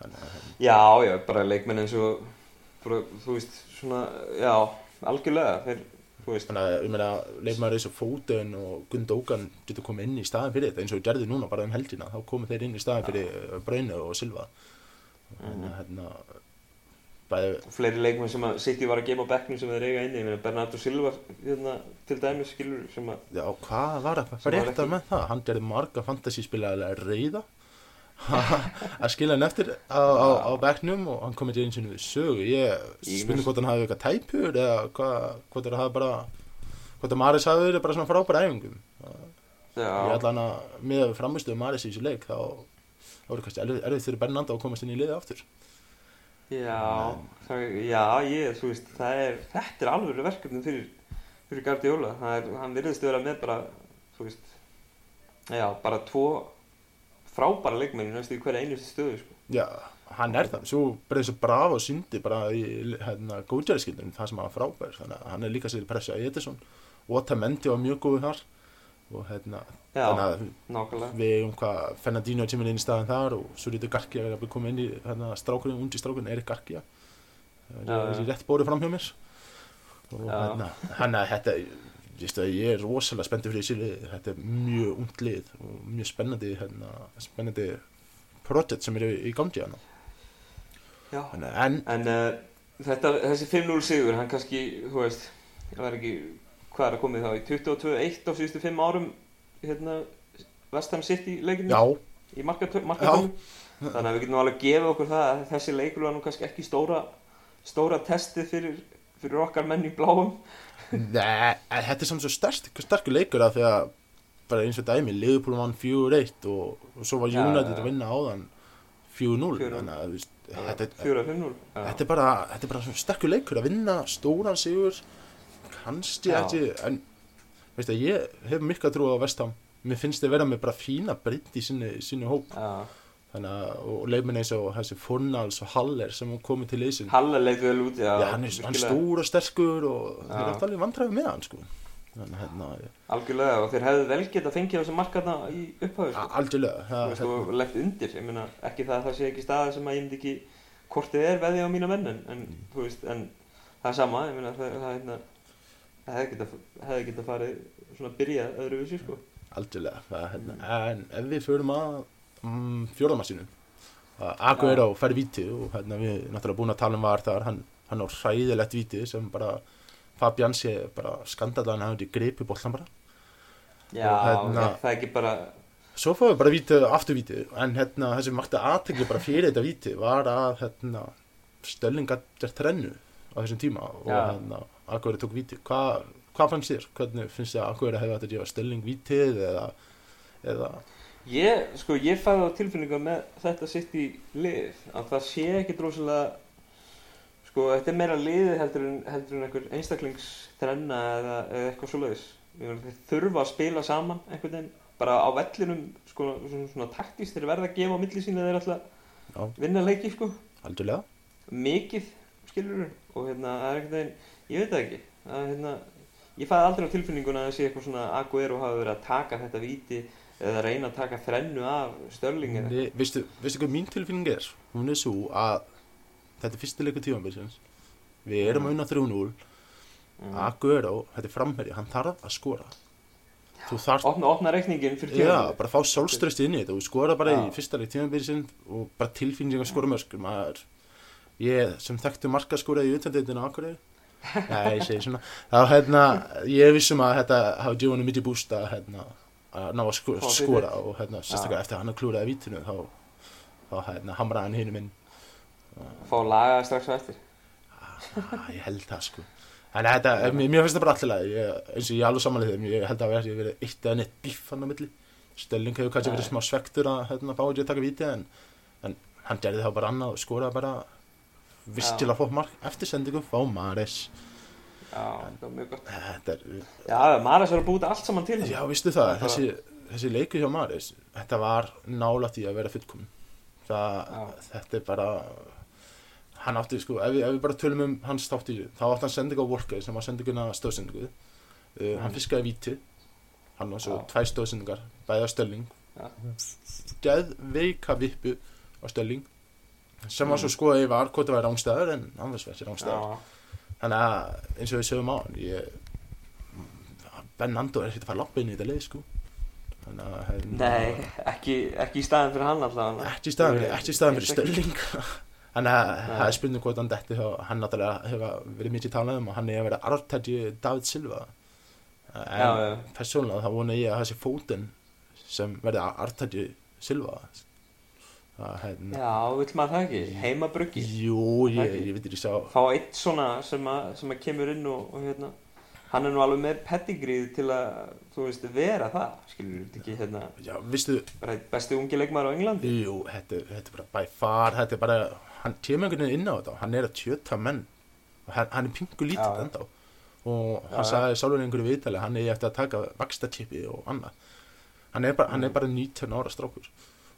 Þannig að, hérna,
Já, já, bara leikmenn eins og bara, þú veist, svona, já, algjörlega þeir, þú veist,
Þannig að, ég meina, leifmaður eins og Fóten og Gundókan getur komið inn í staðin fyrir þetta eins og við gerði núna bara um helgina, þá komu þeir inn í staðin fyrir uh, Braunu og Silva. Þannig að, hérna, bæði,
fleiri leikmenn sem að City var að gefa á bekknum sem þeir eiga inni, ég meina Bernardo Silva hérna, til dæmis skilur sem að
já, hvað var að
var
frétta
ekki-
með það? Hann gerði marga fantasyspilaðilega reyða að skila hann eftir á, á, á bekknum og hann komið til eins og við sögu. Ég
Ég
spurning
mest-
hvort hann hafi eitthvað tæpur eða hvort það hafi bara, hvort að Maris hafi verið bara svona frábæra æfingum. ég ætla hann að með að framistuðu Maris í þessu leik þá voru kannski erfið, fyrir Bernanda að komast inn í liði aftur
já, það, já, ég, þú veist, það er, þetta er alveg verkefni fyrir, fyrir. Það er, hann virðist vera með bara, þú veist, já, bara tvo frábæra leikmenn í hverja einustu stöðu, sko.
já, hann er það. Svo bara eins og Bravo syndi bara í hérna, góðjæriskildunum það sem hann var frábær. Þannig að hann er líka sér pressa í Edison og Tamendi var mjög góður þar. Og hérna
Já,
þannig að
nákvæmlega.
við um hvað Fernandinho kemur inn í staðan þar og svo lítið Garkia er að koma inn í hérna, strákurinn, undi strákurinn, Erik Garkia það er rétt bórið fram hjá mér. Og hérna, hann að þetta ég, að er rosalega spenntið fyrir þessi lið þetta er mjög ungt lið og mjög spennandi hérna, spennandi projekt sem er í, gangi hérna.
Já.
Að- en
En uh, þetta, þessi 5-0 sigur, hann kannski, þú veist, það var ekki, hvað er að komið þá, í 22-1 á síðustu 5 árum, hérna, West Ham City leikinu
já,
í markatöfum. Þannig að við getum alveg gefið okkur það að þessi leikur var nú kannski ekki stóra, stóra testið fyrir, fyrir okkar menn í bláum.
Nei, þetta er samt svo sterk, sterkur leikur að því að bara eins og dæmi, Liverpool vann 4-1 og, og svo var United að vinna áðan 4-0
4-0.
þannig að þú veist, þetta, er-
4-5-0.
þetta er bara bara sterkur leikur að vinna stóran sigur kannski ekki en veist að ég hef mikla trú á Vestham mér finnst þið vera með bara fína breytt í sinni, sinni hóp
Já.
Þannig að og leifminn eins og þessi Fornals og Haller sem komið til leysin
Halle leit vel út, já.
Já, hann er, hann er stór og sterkur og þeir
Já.
eru alltaf alveg vandræði með hann sko. þannig að hérna,
Algjörlega, og þeir hefðu vel getað fengið þessi markaðna í upphæðu, sko.
algjörlega
Þú
það,
veist,
hérna,
og legt undir, ég meina, ekki það að það sé ekki staði sem að ég myndi ekki hvort þið er veði á mína menn, en, en þú veist, en það er sama, ég meina, það, það, hérna, það hefði hefði getað farið svona að byrja öðru vissi, sko.
algjörlega það, hérna, en ef við förum að mm, fjórðamassinu Aguero fær víti og hérna, við náttúrulega búin að tala um var þar hann, hann á hræðilegt víti sem bara Fabian sé bara skandallan hann hefði gripi boltan bara
Já,
hérna-
er það ekki bara,
svo við bara víti aftur víti en hérna það sem makti aðtekli bara fyrir þetta víti var að hérna Stölling gætt þrennu á þessum tíma og
Já.
hérna Aguero tók Hva, hvað fannst þér? Hvernig finnst þér að Aguero hefði að gefa Stölling vítið eða, eða
ég, sko, ég fæði á tilfinningu með þetta sitt í lið, að það sé ekki dróðslega, sko, þetta er meira liðið heldur en, heldur en einhver einstaklingsþrenna eða, eða eitthvað svoleiðis. Þeir þurfa að spila saman einhvern veginn, bara á vellinum, sko, svona, svona taktist, þeir verða að gefa á milli sína þeir alltaf
Já.
vinna leiki, sko,
algjörlega
mikið, skilur og hérna, það er einhvern veginn, ég veit það ekki, að hérna, ég fæði aldrei á tilfinninguna að það sé eitthvað svona Aguero hafi verið að taka þetta víti eða reyna að taka þrennu af Störling eða?
Nei, veistu, veistu hvað mín tilfinning er? Hún er svo að þetta er fyrsti leikur tímanbilsins við erum að vinna 3-0
Mm.
Aguero, þetta er framherji, hann þarf að skora. Þú þarf
opna, opna reikningin fyrir
Já,
tíma
bara fá sjálfströsti inn í þetta. Og skora bara
Já.
í fyrsta leik tímanbilsin og bara tilfinning að skora mörg maður, ég sem þekktu markaskora í utandendinu á Akureyri. Nei, ég segi svona. Þá hérna, ég vissum að þetta hafa djóðan mikið búst að hérna, að ná að sko, skora og hérna, sérstaklega
Já.
eftir að hann að klúraði vítinu þá, þá hérna, hamraði hann hinum inn.
Fá laga strax á eftir.
Ah, ég held það sko. En þetta, mér, mér finnst það bara alltaf ég, eins og ég er alveg samanlega þeim ég held að það verið eitt eða neitt bíff hann á milli. Stölling hefur kannski verið smá svektur að hérna, fá ekki að taka víti en, en hann gerði þá bara annað og skoraði bara vistilega fótt mark eftir sendingu fá Mares þetta er,
já, Maras var að búta allt saman til
já vistu það
Það
þessi, þessi leikur hjá Mares þetta var nálægt í að vera fullkomin þetta er bara hann átti sko, ef við, ef við bara tölum um hans þátt í þessu, þá átti hann sendingu á Walker sem var sendinguna stóðsendingu. Uh, hann fiskaði víti. Hann var svo
Já.
tvær stóðsendingar bæði á Stölling
Já.
geð veika vippu á Stölling sem var svo skoðið í var hvort það væri rángstæður en hann var sversið rángstæður
já,
þannig að eins og við sögum á hann ég, Ben Nando er ekkert að fara lappa inn í þetta leið sko. Þannig að hérna,
nei, ekki, ekki í staðin fyrir hann alltaf
ekki í fyrir, ekki í staðan fyrir Stölling þannig að það er spurning hvort hann detti hann náttúrulega hefur verið mikið talað um og hann er að vera artætti David Silva. En persónulega þá vona ég að þessi fótinn sem verði artætti Silva. það hérna.
Já, vill maður það ekki, heimabruggi?
Jú, ég, ég veit ekki sjá
fá eitt svona sem að, sem að kemur inn og, og hérna hann er nú alveg með pedigrið til að, þú veist, vera það skilur þú ekki hérna
Já, vistu,
besti ungi leikmaður á Englandi?
Jú, þetta, er- þetta er bara by far, þetta er bara, hann kemur einhvern veginn inn á þetta, hann er að tjöta menn. Og hann, hann er pingu lítið ennþá. Og hann
Já,
sagði í einhverju viðtali, hann er eftir að taka vakstachipi og annað. Hann er bara, hann er bara 19 ára strákur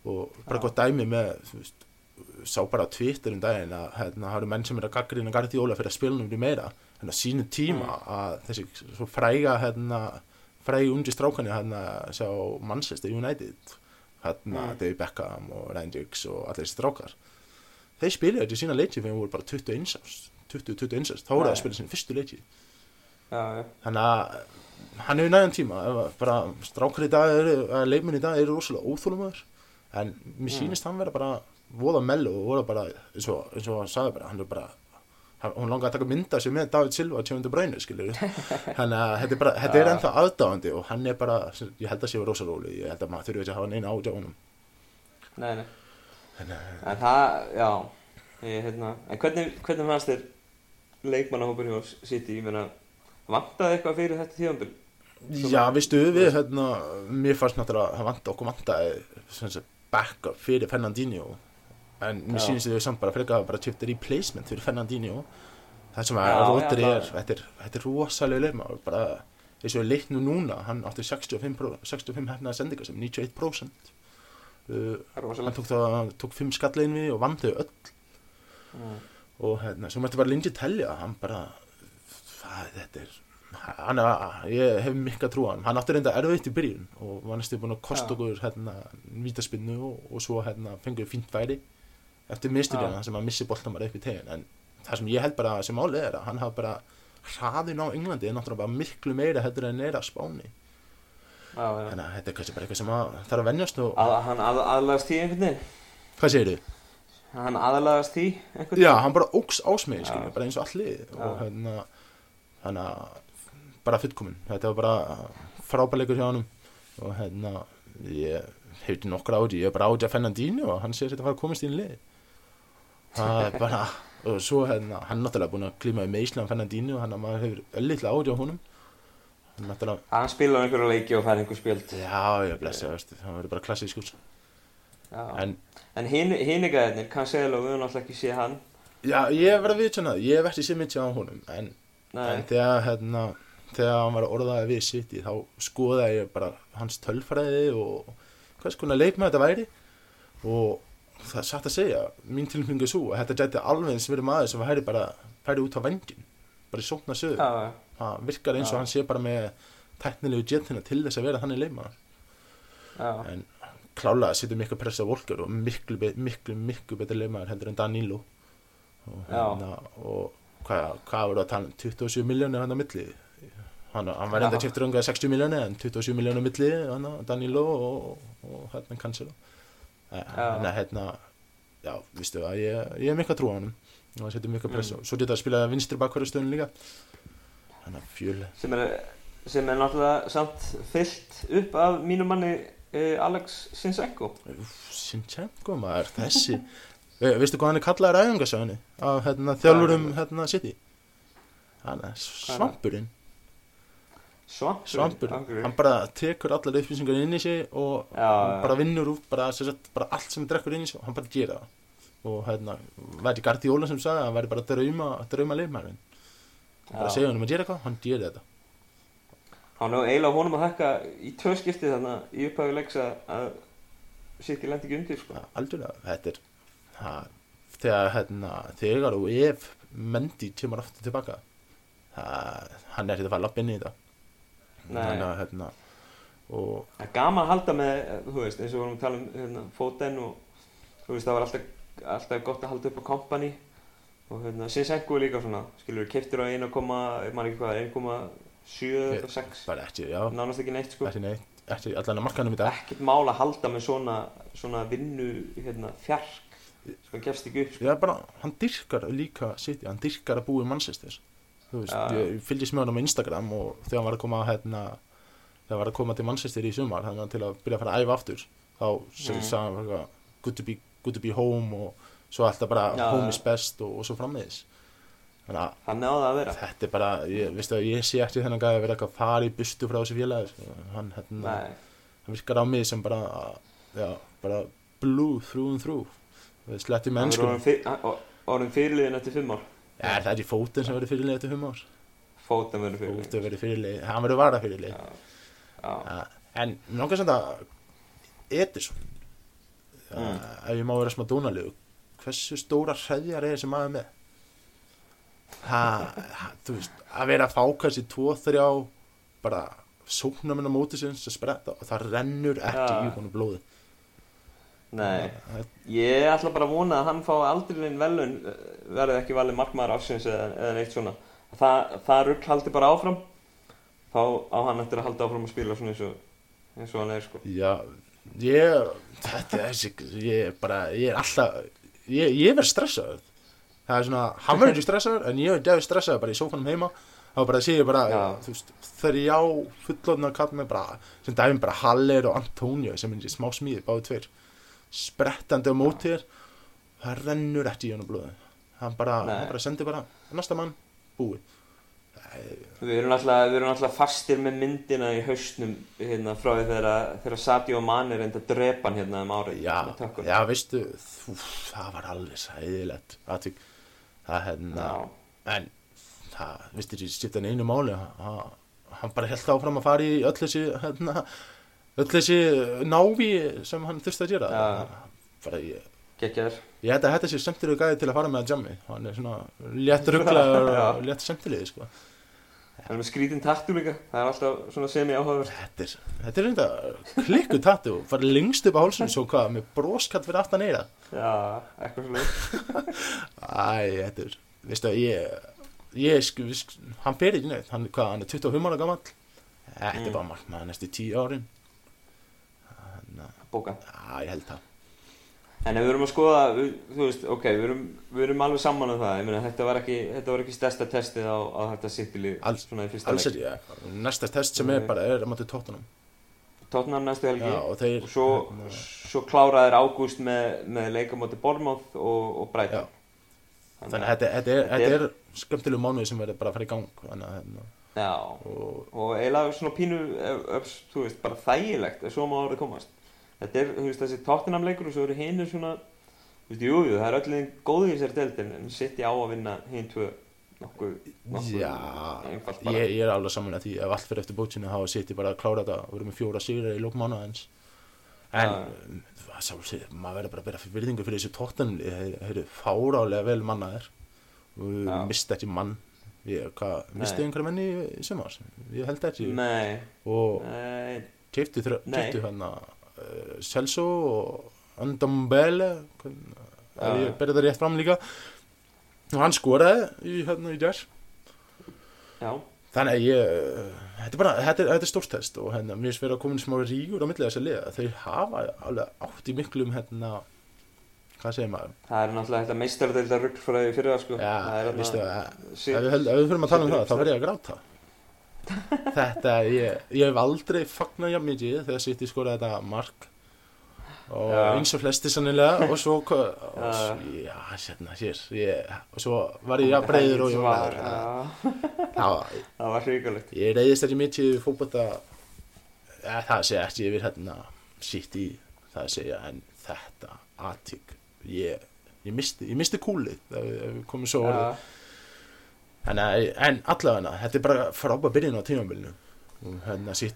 og bara
Já.
gott dæmi með, veist sá bara á Twitter um daginn að hérna, það eru menn sem er að gaggrina Guardiola fyrir að spila um því meira. En á sínum tíma
Mm.
að þessi fræga hérna, frægi ungi strákani hérna sjá Manchester United hérna
Mm.
David Beckham og Ryan Giggs og allir þessi strákar. Þeir spilaði þetta í sína leiki fyrir voru bara 21 árs 20-21 árs, þá voru það að spila sín fyrstu leiki.
Já,
þannig að hann hefur næðan tíma. Að bara strákar í dag eru, að leikmenn í dag eru rosalega óþólumöður en mér
Mm.
sýnist hann vera bara voða mellu og voða bara eins og, eins og hann sagði bara, hann er bara hún langaði að taka mynda sig með David Silva og Tjóndur Brænu, skilur þannig að þetta er bara, þetta er ennþá aðdáðandi og hann er bara, ég held að sé rosalega róli ég held að maður þurfi ekki að hafa neina ágjá honum.
Nei, nei.
Að
en það, já ég, hérna, en hvernig, hvernig fannst þér leikmannahópur hjá City, ég meina vantaði eitthvað fyrir þetta tíðanbíl
Já, veistu, við, hérna, mér fannst náttúrulega, það vant okkur vantaði, sem backup fyrir Fernandinho, en mér sýnist þau samt bara frekar að bara kjöpta replacement fyrir Fernandinho, það sem að Rodri er, þetta er, þetta er rosalega leima, bara, eins og leiknum núna, hann átti 65, pro- 65 hefnaða sendingar sem 91%, uh, hann tók það, tók 5 skallegin við og vann þau öll,
mm.
og hérna, svo mætti bara lengi telja hann bara það, þetta er hann ég hef mikka trú á hann hann átti reynda erfitt í byrjun og var næstu búin að kosta okkur hérna vítaspinnu og, og svo hérna fengið fínt færi eftir misturina sem að missi boltan bara upp í tegin en það sem ég held bara sem álið er að hann hafa bara hraðin á Englandi er náttúrulega bara miklu meira heldur en er að spáni.
Já, já.
þannig að þetta er kannski bara eitthvað sem að þarf að venjast og
Að, hann að, aðlagast því einhvern veginn?
Hvað segir þið?
hann aðlagast því einhvern
Já, hann bara
Já.
skilja, bara eins og allir og hérna, þannig að bara fullkomin, þetta var bara frábærleikur hjá honum. Og hérna, ég hefði nokkur áti, ég er bara áti að Fernandinho og hann þetta að fara að komast í einn lið það er bara og svo hérna, hann náttúrulega búin að klíma í meislega Fernandinho, hann að maður hefur öllitlega áti á honum. Hann náttúrulega,
hann spilar einhverju leiki og fær einhver spjöld.
Já, ég blessa, það verður bara klassísk úr
já.
en
en hinn hinn gæðinir, Cancelo, við höfum náttúrulega ekki séð hann.
Já, ég verður að viðtjána það, ég hef ekki sér mikið á honum en en þegar hérna þegar hann var orðaði við City þá skoðaði ég bara hans tölfræði og hvers konar leikmaður þetta væri. Og það satt að segja mín tilfengu er svo að þetta gæti alveg eins verið maður sem væri bara færi út á vengin bara í sókna sögur það virkar eins og
Já.
hann sé bara með teknilegu jetina til þess að vera þannig leikmaður.
Já.
en klálega setur miklu press á Volker og miklu, miklu, miklu betur leikmaður heldur en Danilo. Og, hérna, og hvað, hvað voru að tala um? 27 miljónir hann á milli hann, hann var enda kiptur unga 60 miljónir en 27 miljónir á milli hann, Danilo og, og hérna Cancelo.
Já.
hann er hérna já, vistu að ég, ég er miklu að trúa honum. Og það setur miklu press á
Mm.
svo geta að spila vinstri bakkværi stöðun líka. Hann er fjöl
sem er sem er náttúrulega samt fyllt upp af mínu manni eh, Alex Sinsenko
Sinchenko maður, þessi. Ve- veistu hvað hann er kallaður æfingasöðunni af hérna, þjálfurum hérna, City. Hann er svampurinn
Svampur
svampurinn, hann bara tekur allar upplýsingar inn í sig og
Já,
hann bara vinnur út bara, sagt, bara allt sem hann drekkur inn í sig og hann bara gera það. Og hérna, væri Guardiola sem sagði að hann væri bara drauma, drauma leifmærin bara segja hann um að gera eitthvað, hann gera þetta.
Hann er eiginlega honum að þekka í tvö skipti þannig í upphæfi leiks að, að í lendi ekki undir sko.
Ja, algjörlega, þetta er það, þegar hérna, þegar og ef Mendy kemur aftur tilbaka það, hann er þetta að fara lapp inn í þetta. Þannig að, hérna, og
það er gaman að halda með þú veist, eins og við vorum að tala um hérna, fóten og þú veist, það var alltaf, alltaf gott að halda upp á kompani og hérna, Sinsenko líka svona skilur, keiftur á 1, ég man ekki hvað 1,7 eða 6
bara ekki, já,
nánast ekki neitt sko.
Ekki neitt dag.
Ekkert mál að halda með svona, svona vinnu hérna, fjark sem hann gefst ekki upp sko.
Bara, hann dyrkar líka City, hann dyrkar að búa í Manchester veist,
já.
ég fylgist með honum á Instagram og þegar hann var að koma hérna, þegar hann var að koma til Manchester í sumar þannig að til að byrja að fara að æfa aftur þá mm. Sagði hann good to, be, good to be home og svo alltaf bara
Já,
home
já.
is best og, og svo frammiðis þannig að
Hann
þetta er bara, ég, veistu ég sé ekki þennan gæði að vera eitthvað í bustu frá þessu félagi sko. hann, hérna, hann virkar á mig sem bara já, bara blue through and through
hann er
mennskum
fyr- hann- fyrirliðin eftir fimm ár
Er það er í fótinn sem verður fyrirlið fimm ár?
Fótan verður fyrirliðin
Fótinn verður fyrirlið, hann verður vara fyrirlið
Já, já,
ja, en mér langar samt að Edison
Mm.
ef ég má vera smá dónalegu hversu stóra hreðjar er þessi maður með? Ha, ha, veist að vera að fá kannski tvo, þrjá bara sóknar minna móti sinns að spretta og það rennur ekki
Já.
í honum blóði
nei. Ég ætla bara að vona að hann fá aldrei neinn velun verði ekki valið markmaður ársins eða, eða neitt svona. Það, það rugg haldi bara áfram. Þá á hann eftir að halda áfram að spila svona eins og, eins og hann er sko.
Já, ég þetta er þessi, ég er bara ég er alltaf, ég, ég verð stressaður. Það er svona, hann verður ekki stressaður en ég er stressaður bara í sófanum heima. Þá bara sé ég bara,
Já.
þú veist þegar ég á fullotna kall með bara sem dæfum bara Haller og Antonio sem er smá smíði, báði tveir sprettandi á móti þér. Það rennur ekki í hann blóði hann bara, hann bara sendir bara næsta mann, búið.
Við erum alltaf, við erum alltaf fastir með myndina í hausnum hérna, frá því þegar, þegar Sadio Mane reyndi að drepa hann hérna um árið
já, já, veistu þú, það var alveg sæðilegt það hérna en það, veistu ekki, skipta hann einu máli hann bara held áfram að fara í öll þessi hérna, öll þessi návi sem hann þurfti að gera
Já.
bara ég held að þetta sé semtilegu gæði til að fara með að jammi Hann er svona létt rugglaður og létt semtilegi sko.
Það er með skrítin tattu líka, það er alltaf svona semi áhugaverð.
Þetta er, þetta er reynda klikku tattu Fara lengst upp á hálsum svo hvað Með broskatt fyrir aftan eira
Já, eitthvað svona.
Æ, þetta er, veistu að ég Ég, sko, hann fer ekki neitt Hann, hvað, hann er 25 ára gamall Þetta er
Mm.
bara markmaður næstu 10 árin að,
Bóka.
já, ég held það
En ef við erum að skoða, við, þú veist, ok, við erum, við erum alveg saman um það. Ég meina, þetta var ekki, þetta var ekki stærsta testið á, á þetta sittilið
Alls-
svona í fyrsta
Alls
leik.
er ég, næsta test sem er bara er að mátu tóttunum
Tottenham næstu helgi.
Já, og þeir
svo, svo kláraðir ágúst með, með leikamóti Bournemouth og, og Brighton.
Þannig að þetta, þetta, er,
Þetta er-
er skemmtilegu mánuði sem verður bara að fara í gang Þannig að hérna,
Já,
og
og eiginlega svona pínu, ef, ef, þú veist, bara þægilegt, ef svo má orðið komast. Þetta er, þú veist, þessi Tottenham leikur og svo eru hinu svona, þú veist, jú, jú, það er öllin góðið í sér deildin, en sitt á að vinna hinn tvö nokkuð, nokkuð
Já, ég, ég er alveg saman að því ef allt fyrir eftir bótsinu þá sitt ég bara að klára þetta og verðum með fjóra sigrar í lók mánuðans en
Já.
um, sjálfsög, maður verður bara að bera virðingu fyrir þessu tóttanum þeir eru fárálega vel mannaðir. Og misti ekki mann. Ég, misti einhverja menn í, í sumar? Ég held ekki.
Nei,
og
nei,
keiptu, uh, Celso og Andombele ef ég berði það rétt fram líka og hann skoraði í, hérna, í djær
já,
Þannig að ég, þetta er bara, þetta er, þetta er stórstest og hérna, mér finnst verið að koma smá rígur á millið þess að liða. Þau hafa alveg átt í miklum, hérna, hvað segir maður?
það er náttúrulega þetta meistaradeildar ruggfræði fyrir það, sko.
Já,
það er
að,
Sitt-
ef við, fyrir að tala um það, þá verð ég að gráta. Þetta, ég, ég hef aldrei fagnað jafn mikið þegar sitt ég skoraði þetta mark og
Já.
eins og flesti sannilega og svo, og,
Já.
hérna, hér, ég, og svo var ég jafn breyður og ég var, það var,
það hrigalegt.
Ég reyðist ekki mikið við fótbolta ja, það segja ekki yfir hérna í það segja en þetta aðtík ég, ég misti, misti kúlið við komum svo orðið
Já,
en, eh, en allavega þetta er bara frábæð byrjun á tímambilinu og hérna sitt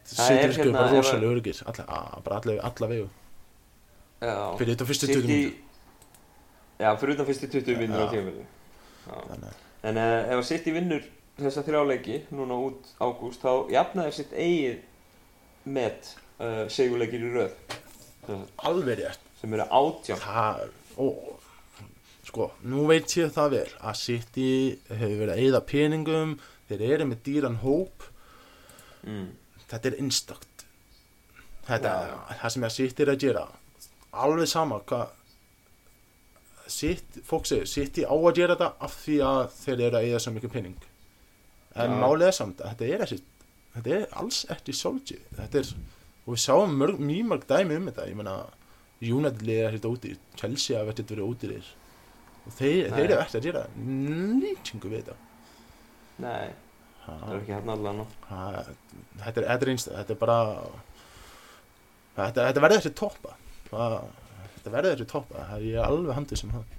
hérna,
bara
að-
rosalega örgir að- allavega, allavega fyrir þetta fyrstu
Sitt
20
í-
mínútur.
Já, fyrir utan fyrstu 20 vinnur á
að
En uh, ef að City vinnur þessa þrjáleiki núna út ágúst þá jafnaði sitt eigið met uh, sigurleikir í röð.
Alveg rétt.
Sem eru átján.
Ó, sko, nú veit ég það vel að City hefur verið að eyða peningum þeir eru með dýran hóp.
Mm.
þetta er innstakt þetta,
Já.
það sem ég City er að gera. Alveg sama hvað sitt, fólk segir, City á að gera þetta af því að þeir eru að eyða svo mikið pening. En málið er samt að þetta er ekki þetta er alls ekki solgi þetta er, og við sáum mjög mörg dæmi um þetta. Ég meina United liða þetta úti Chelsea hafa þetta verið þér og þeir, þeir eru eftir að gera nýtingu við þetta.
Nei,
ha,
það er ekki hérna allan
ha, þetta er, þetta er einstæð þetta er bara þetta, þetta verður þessi toppa. Þetta verður þessi toppa. Það er ég alveg handið sem það.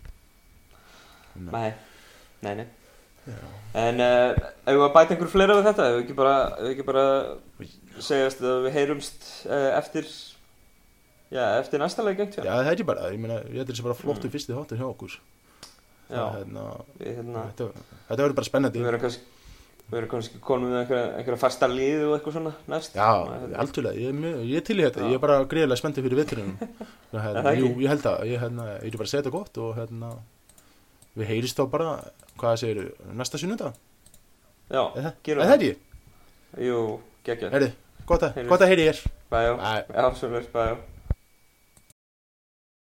Nei, nei, nei
Já.
En uh, ef við að bæta einhver fleira við þetta, ef við ekki bara, við ekki bara segjast að við heyrumst uh, eftir, já, eftir næsta leik
Já, það er ekki bara, ég meina, ég þetta er bara flottu
Mm.
fyrsti þáttur hjá okkur þetta, þetta verður bara spennandi
við verðum kannski, við verðum kannski konum með einhverja, fasta liði og eitthvað svona næst.
Já,
hérna.
aldurlega, ég, er ég er til í þetta, ég er bara greiðlega spenntið fyrir
Er
hérna,
það
Jú, ég held að, ég, hérna, er bara að segja þetta gott og hérna, við heyrist þá bara, hvað segir næsta sunnudag?
Já,
Er það
gerum
er það ekki?
Jú, geggjör.
Herri, gott að, heyri ég
Bæjó,
Bye.
já, svo verður, bæjó.